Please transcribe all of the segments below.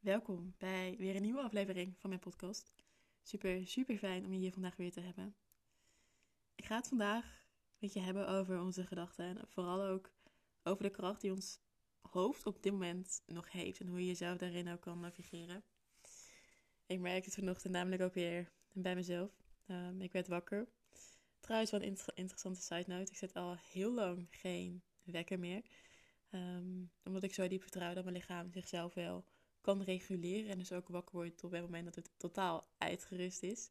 Welkom bij weer een nieuwe aflevering van mijn podcast. Super, super fijn om je hier vandaag weer te hebben. Ik ga het vandaag met je hebben over onze gedachten en vooral ook over de kracht die ons hoofd op dit moment nog heeft en hoe je jezelf daarin ook kan navigeren. Ik merk het vanochtend namelijk ook weer bij mezelf. Um, ik werd wakker. Trouwens, wel een interessante side note. Ik zet al heel lang geen wekker meer. Um, omdat ik zo diep vertrouw dat mijn lichaam zichzelf wel kan reguleren. En dus ook wakker wordt op het moment dat het totaal uitgerust is.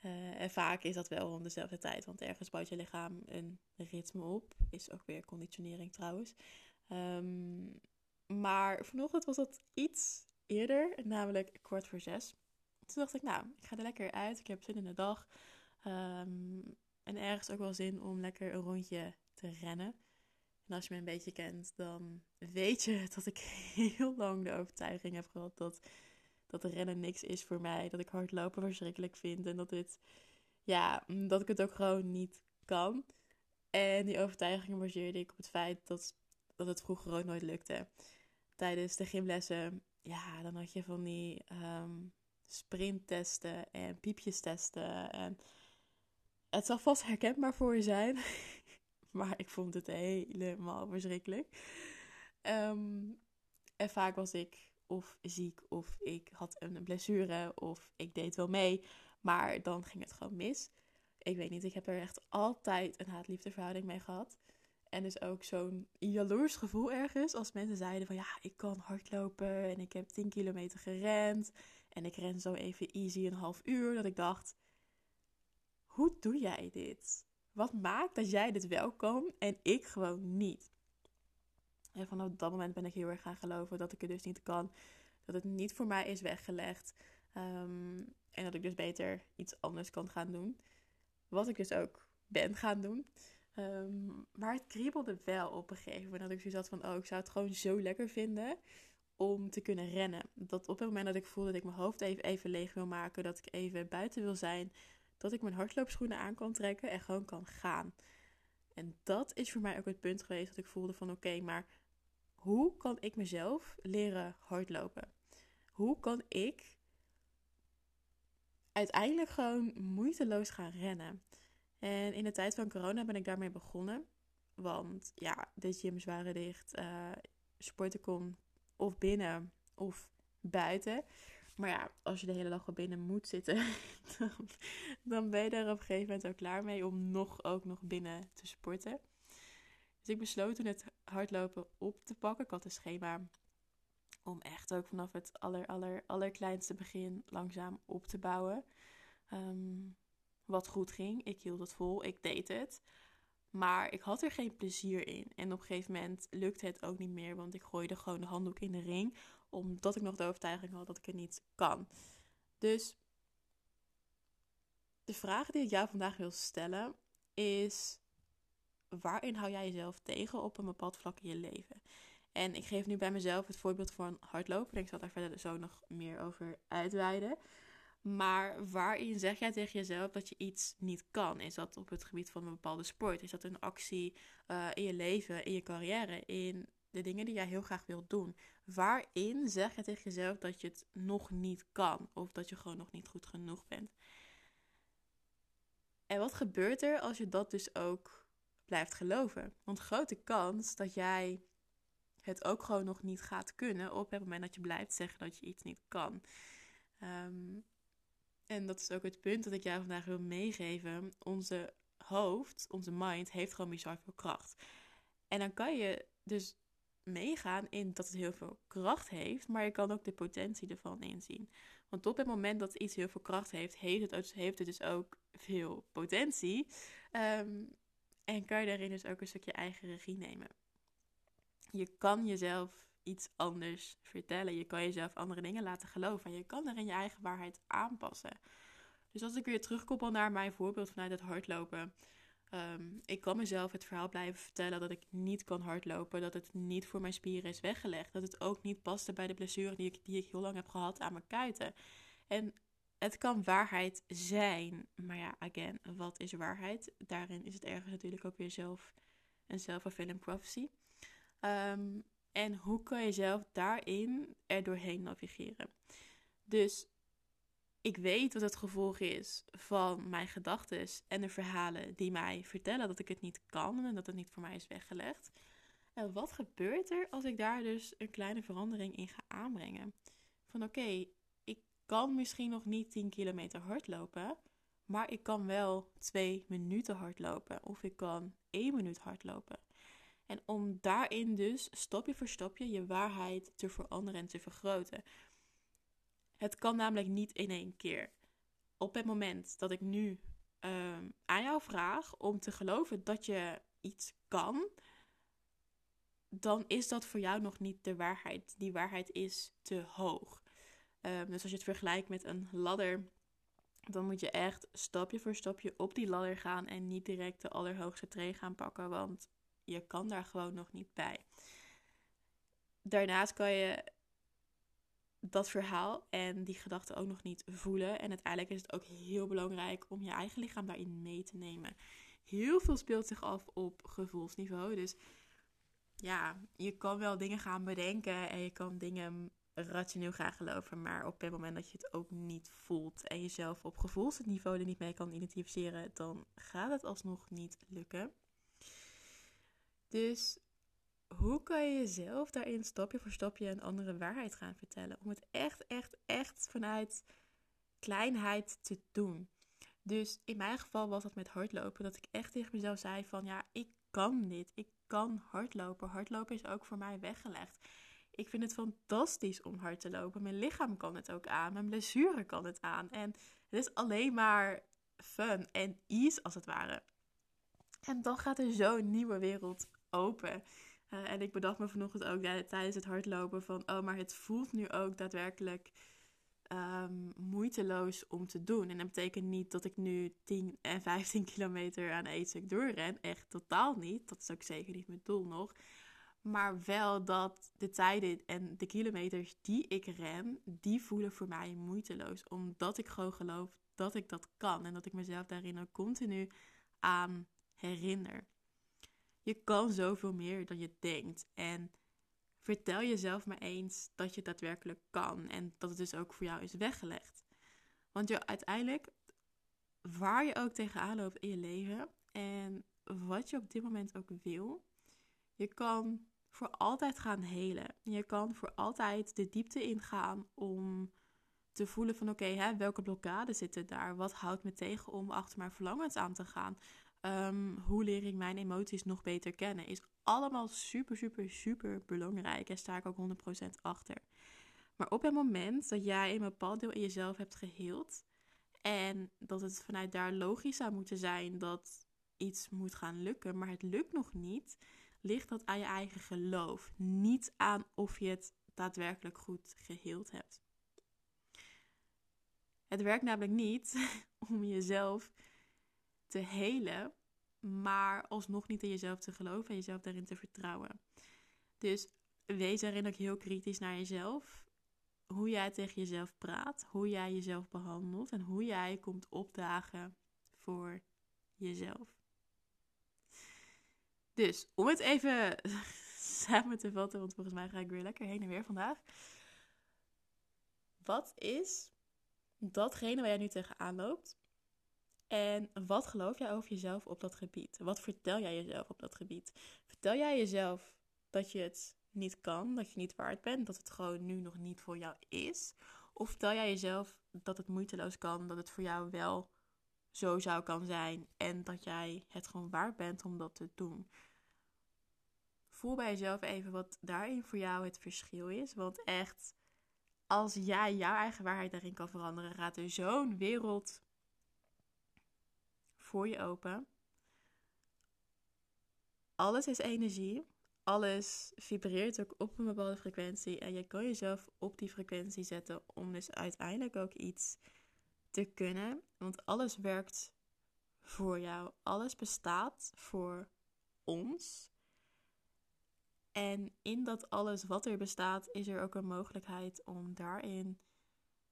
Uh, en vaak is dat wel om dezelfde tijd, want ergens bouwt je lichaam een ritme op. Is ook weer conditionering trouwens. Um, maar vanochtend was dat iets eerder, namelijk kwart voor zes. Toen dacht ik, nou, ik ga er lekker uit. Ik heb zin in de dag. Um, en ergens ook wel zin om lekker een rondje te rennen. En als je me een beetje kent, dan weet je dat ik heel lang de overtuiging heb gehad dat, dat rennen niks is voor mij. Dat ik hardlopen verschrikkelijk vind en dat, dit, ja, dat ik het ook gewoon niet kan. En die overtuiging baseerde ik op het feit dat, dat het vroeger ook nooit lukte. Tijdens de gymlessen, ja, dan had je van die um, sprinttesten en piepjes testen. En het zal vast herkenbaar voor je zijn. Maar ik vond het helemaal verschrikkelijk. Ehm, en vaak was ik of ziek, of ik had een blessure, of ik deed wel mee. Maar dan ging het gewoon mis. Ik weet niet, ik heb er echt altijd een haat-liefde verhouding mee gehad. En dus ook zo'n jaloers gevoel ergens. Als mensen zeiden van ja, ik kan hardlopen en ik heb 10 kilometer gerend. En ik ren zo even easy een half uur. Dat ik dacht, hoe doe jij dit? Wat maakt dat jij dit wel kan en ik gewoon niet? En vanaf dat moment ben ik heel erg gaan geloven dat ik het dus niet kan. Dat het niet voor mij is weggelegd. Um, en dat ik dus beter iets anders kan gaan doen. Wat ik dus ook ben gaan doen. Um, maar het kriebelde wel op een gegeven moment. Dat ik zoiets had van, oh, ik zou het gewoon zo lekker vinden om te kunnen rennen. Dat op het moment dat ik voelde dat ik mijn hoofd even, even leeg wil maken. Dat ik even buiten wil zijn dat ik mijn hardloopschoenen aan kan trekken en gewoon kan gaan. En dat is voor mij ook het punt geweest dat ik voelde van oké, maar hoe kan ik mezelf leren hardlopen? Hoe kan ik uiteindelijk gewoon moeiteloos gaan rennen? En in de tijd van corona ben ik daarmee begonnen. Want ja, de gyms waren dicht. Uh, sporten kon of binnen of buiten. Maar ja, als je de hele dag al binnen moet zitten, dan, ben je er op een gegeven moment ook klaar mee om nog ook nog binnen te sporten. Dus ik besloot toen het hardlopen op te pakken. Ik had een schema om echt ook vanaf het aller, aller, allerkleinste begin langzaam op te bouwen. Ehm, wat goed ging. Ik hield het vol, ik deed het. Maar ik had er geen plezier in. En op een gegeven moment lukte het ook niet meer, want ik gooide gewoon de handdoek in de ring, omdat ik nog de overtuiging had dat ik het niet kan. Dus de vraag die ik jou vandaag wil stellen is: waarin hou jij jezelf tegen op een bepaald vlak in je leven? En ik geef nu bij mezelf het voorbeeld van hardlopen. Ik zal daar verder zo nog meer over uitweiden. Maar waarin zeg jij tegen jezelf dat je iets niet kan? Is dat op het gebied van een bepaalde sport? Is dat een actie uh, in je leven, in je carrière, in de dingen die jij heel graag wilt doen? Waarin zeg je tegen jezelf dat je het nog niet kan? Of dat je gewoon nog niet goed genoeg bent? En wat gebeurt er als je dat dus ook blijft geloven? Want grote kans dat jij het ook gewoon nog niet gaat kunnen op het moment dat je blijft zeggen dat je iets niet kan. Um, en dat is ook het punt dat ik jou vandaag wil meegeven. Onze hoofd, onze mind, heeft gewoon bizar veel kracht. En dan kan je dus meegaan in dat het heel veel kracht heeft, maar je kan ook de potentie ervan inzien. Want op het moment dat iets heel veel kracht heeft, heeft het, heeft het dus ook veel potentie. Um, en kan je daarin dus ook een stukje eigen regie nemen. Je kan jezelf iets anders vertellen. Je kan jezelf andere dingen laten geloven. En je kan in je eigen waarheid aanpassen. Dus als ik weer terugkoppel naar mijn voorbeeld vanuit het hardlopen. Um, ik kan mezelf het verhaal blijven vertellen dat ik niet kan hardlopen. Dat het niet voor mijn spieren is weggelegd. Dat het ook niet paste bij de blessure die ik, die ik heel lang heb gehad aan mijn kuiten. En het kan waarheid zijn. Maar ja, again, wat is waarheid? Daarin is het ergens natuurlijk ook weer zelf een self-fulfilling prophecy. Um, En hoe kan je zelf daarin er doorheen navigeren? Dus ik weet wat het gevolg is van mijn gedachten en de verhalen die mij vertellen dat ik het niet kan en dat het niet voor mij is weggelegd. En wat gebeurt er als ik daar dus een kleine verandering in ga aanbrengen? Van oké, ik kan misschien nog niet 10 kilometer hardlopen, maar ik kan wel 2 minuten hardlopen of ik kan 1 minuut hardlopen. En om daarin dus stapje voor stapje je waarheid te veranderen en te vergroten. Het kan namelijk niet in één keer. Op het moment dat ik nu um, aan jou vraag om te geloven dat je iets kan, dan is dat voor jou nog niet de waarheid. Die waarheid is te hoog. Um, dus als je het vergelijkt met een ladder, dan moet je echt stapje voor stapje op die ladder gaan en niet direct de allerhoogste tree gaan pakken, want je kan daar gewoon nog niet bij. Daarnaast kan je dat verhaal en die gedachten ook nog niet voelen. En uiteindelijk is het ook heel belangrijk om je eigen lichaam daarin mee te nemen. Heel veel speelt zich af op gevoelsniveau. Dus ja, je kan wel dingen gaan bedenken en je kan dingen rationeel gaan geloven. Maar op het moment dat je het ook niet voelt en jezelf op gevoelsniveau er niet mee kan identificeren, dan gaat het alsnog niet lukken. Dus hoe kan je jezelf daarin stapje voor stapje een andere waarheid gaan vertellen? Om het echt, echt, echt vanuit kleinheid te doen. Dus in mijn geval was dat met hardlopen. Dat ik echt tegen mezelf zei van ja, ik kan dit. Ik kan hardlopen. Hardlopen is ook voor mij weggelegd. Ik vind het fantastisch om hard te lopen. Mijn lichaam kan het ook aan. Mijn blessure kan het aan. En het is alleen maar fun en ease als het ware. En dan gaat er zo'n nieuwe wereld open. Uh, en ik bedacht me vanochtend ook tijdens het hardlopen van, oh, maar het voelt nu ook daadwerkelijk um, moeiteloos om te doen. En dat betekent niet dat ik nu 10 en 15 kilometer aan één stuk doorren. Echt totaal niet. Dat is ook zeker niet mijn doel nog. Maar wel dat de tijden en de kilometers die ik ren, die voelen voor mij moeiteloos. Omdat ik gewoon geloof dat ik dat kan. En dat ik mezelf daarin ook continu aan herinner. Je kan zoveel meer dan je denkt. En vertel jezelf maar eens dat je daadwerkelijk kan. En dat het dus ook voor jou is weggelegd. Want je uiteindelijk, waar je ook tegenaan loopt in je leven. En wat je op dit moment ook wil. Je kan voor altijd gaan helen. Je kan voor altijd de diepte ingaan om te voelen van oké, welke blokkades zitten daar? Wat houdt me tegen om achter mijn verlangens aan te gaan? Ehm, hoe leer ik mijn emoties nog beter kennen? Is allemaal super, super, super belangrijk. En sta ik ook 100% achter. Maar op het moment dat jij een bepaald deel in jezelf hebt geheeld. En dat het vanuit daar logisch zou moeten zijn dat iets moet gaan lukken, maar het lukt nog niet, ligt dat aan je eigen geloof. Niet aan of je het daadwerkelijk goed geheeld hebt. Het werkt namelijk niet om jezelf te helen, maar alsnog niet in jezelf te geloven en jezelf daarin te vertrouwen. Dus wees daarin ook heel kritisch naar jezelf. Hoe jij tegen jezelf praat, hoe jij jezelf behandelt en hoe jij komt opdagen voor jezelf. Dus om het even samen te vatten, want volgens mij ga ik weer lekker heen en weer vandaag. Wat is datgene waar jij nu tegenaan loopt? En wat geloof jij over jezelf op dat gebied? Wat vertel jij jezelf op dat gebied? Vertel jij jezelf dat je het niet kan, dat je niet waard bent, dat het gewoon nu nog niet voor jou is? Of vertel jij jezelf dat het moeiteloos kan, dat het voor jou wel zo zou kan zijn en dat jij het gewoon waard bent om dat te doen? Voel bij jezelf even wat daarin voor jou het verschil is. Want echt, als jij jouw eigen waarheid daarin kan veranderen, gaat er zo'n wereld voor je open. Alles is energie. Alles vibreert ook op een bepaalde frequentie. En je kan jezelf op die frequentie zetten om dus uiteindelijk ook iets te kunnen. Want alles werkt voor jou. Alles bestaat voor ons. En in dat alles wat er bestaat, is er ook een mogelijkheid om daarin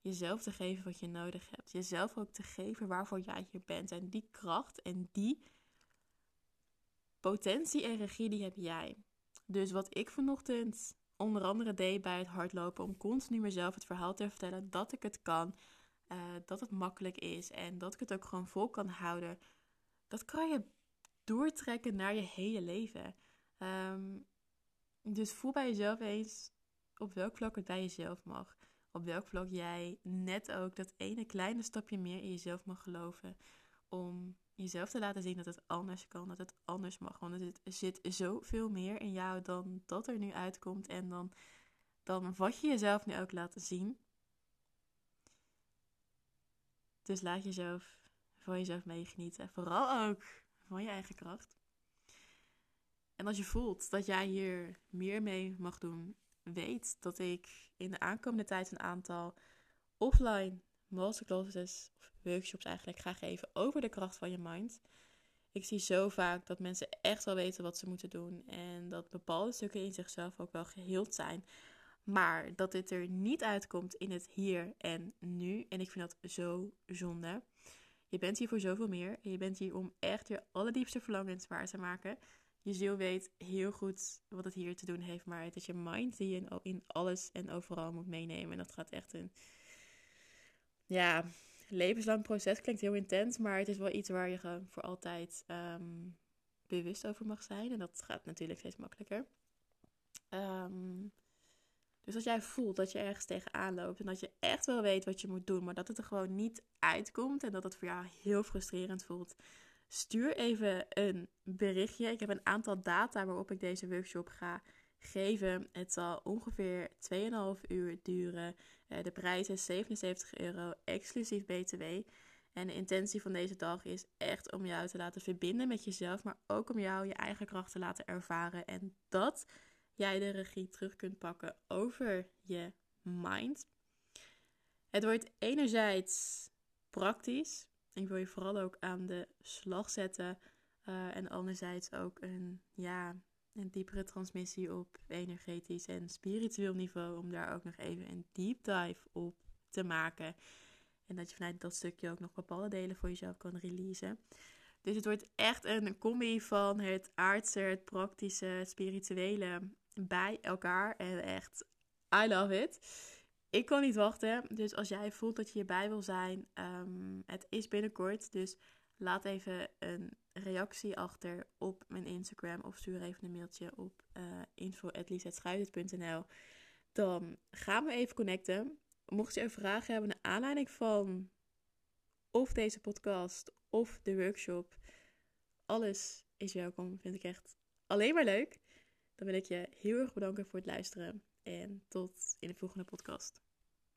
jezelf te geven wat je nodig hebt. Jezelf ook te geven waarvoor jij hier bent. En die kracht en die potentie en regie, die heb jij. Dus wat ik vanochtend onder andere deed bij het hardlopen, om continu mezelf het verhaal te vertellen dat ik het kan, uh, dat het makkelijk is en dat ik het ook gewoon vol kan houden, dat kan je doortrekken naar je hele leven. Um, dus voel bij jezelf eens op welk vlak het bij jezelf mag. Op welk vlak jij net ook dat ene kleine stapje meer in jezelf mag geloven. Om jezelf te laten zien dat het anders kan, dat het anders mag. Want er zit zoveel meer in jou dan dat er nu uitkomt. En dan, dan wat je jezelf nu ook laten zien. Dus laat jezelf van jezelf meegenieten. Vooral ook van je eigen kracht. En als je voelt dat jij hier meer mee mag doen, weet dat ik in de aankomende tijd een aantal offline masterclasses of workshops eigenlijk ga geven over de kracht van je mind. Ik zie zo vaak dat mensen echt wel weten wat ze moeten doen en dat bepaalde stukken in zichzelf ook wel geheeld zijn. Maar dat dit er niet uitkomt in het hier en nu. En ik vind dat zo zonde. Je bent hier voor zoveel meer. En je bent hier om echt je allerdiepste verlangens waar te maken. Je ziel weet heel goed wat het hier te doen heeft. Maar is je mind die je in alles en overal moet meenemen. En dat gaat echt een... Ja, levenslang proces klinkt heel intens. Maar het is wel iets waar je voor altijd ehm, bewust over mag zijn. En dat gaat natuurlijk steeds makkelijker. Um, dus als jij voelt dat je ergens tegenaan loopt en dat je echt wel weet wat je moet doen, maar dat het er gewoon niet uitkomt en dat het voor jou heel frustrerend voelt, stuur even een berichtje. Ik heb een aantal data waarop ik deze workshop ga geven. Het zal ongeveer 2,5 uur duren. Eh, de prijs is 77 euro, exclusief BTW. En de intentie van deze dag is echt om jou te laten verbinden met jezelf, maar ook om jou je eigen kracht te laten ervaren. En dat jij de regie terug kunt pakken over je mind. Het wordt enerzijds praktisch. Ik wil je vooral ook aan de slag zetten. Uh, en anderzijds ook een, ja, een diepere transmissie op energetisch en spiritueel niveau. Om daar ook nog even een deep dive op te maken. En dat je vanuit dat stukje ook nog bepaalde delen voor jezelf kan releasen. Dus het wordt echt een combi van het aardse, het praktische, het spirituele bij elkaar. En echt, I love it. Ik kan niet wachten. Dus als jij voelt dat je hierbij wil zijn, um, het is binnenkort. Dus laat even een reactie achter op mijn Instagram. Of stuur even een mailtje op uh, Dan gaan we even connecten. Mocht je een vraag hebben naar aanleiding van of deze podcast of de workshop. Alles is welkom. Vind ik echt alleen maar leuk. Dan wil ik je heel erg bedanken voor het luisteren. En tot in de volgende podcast.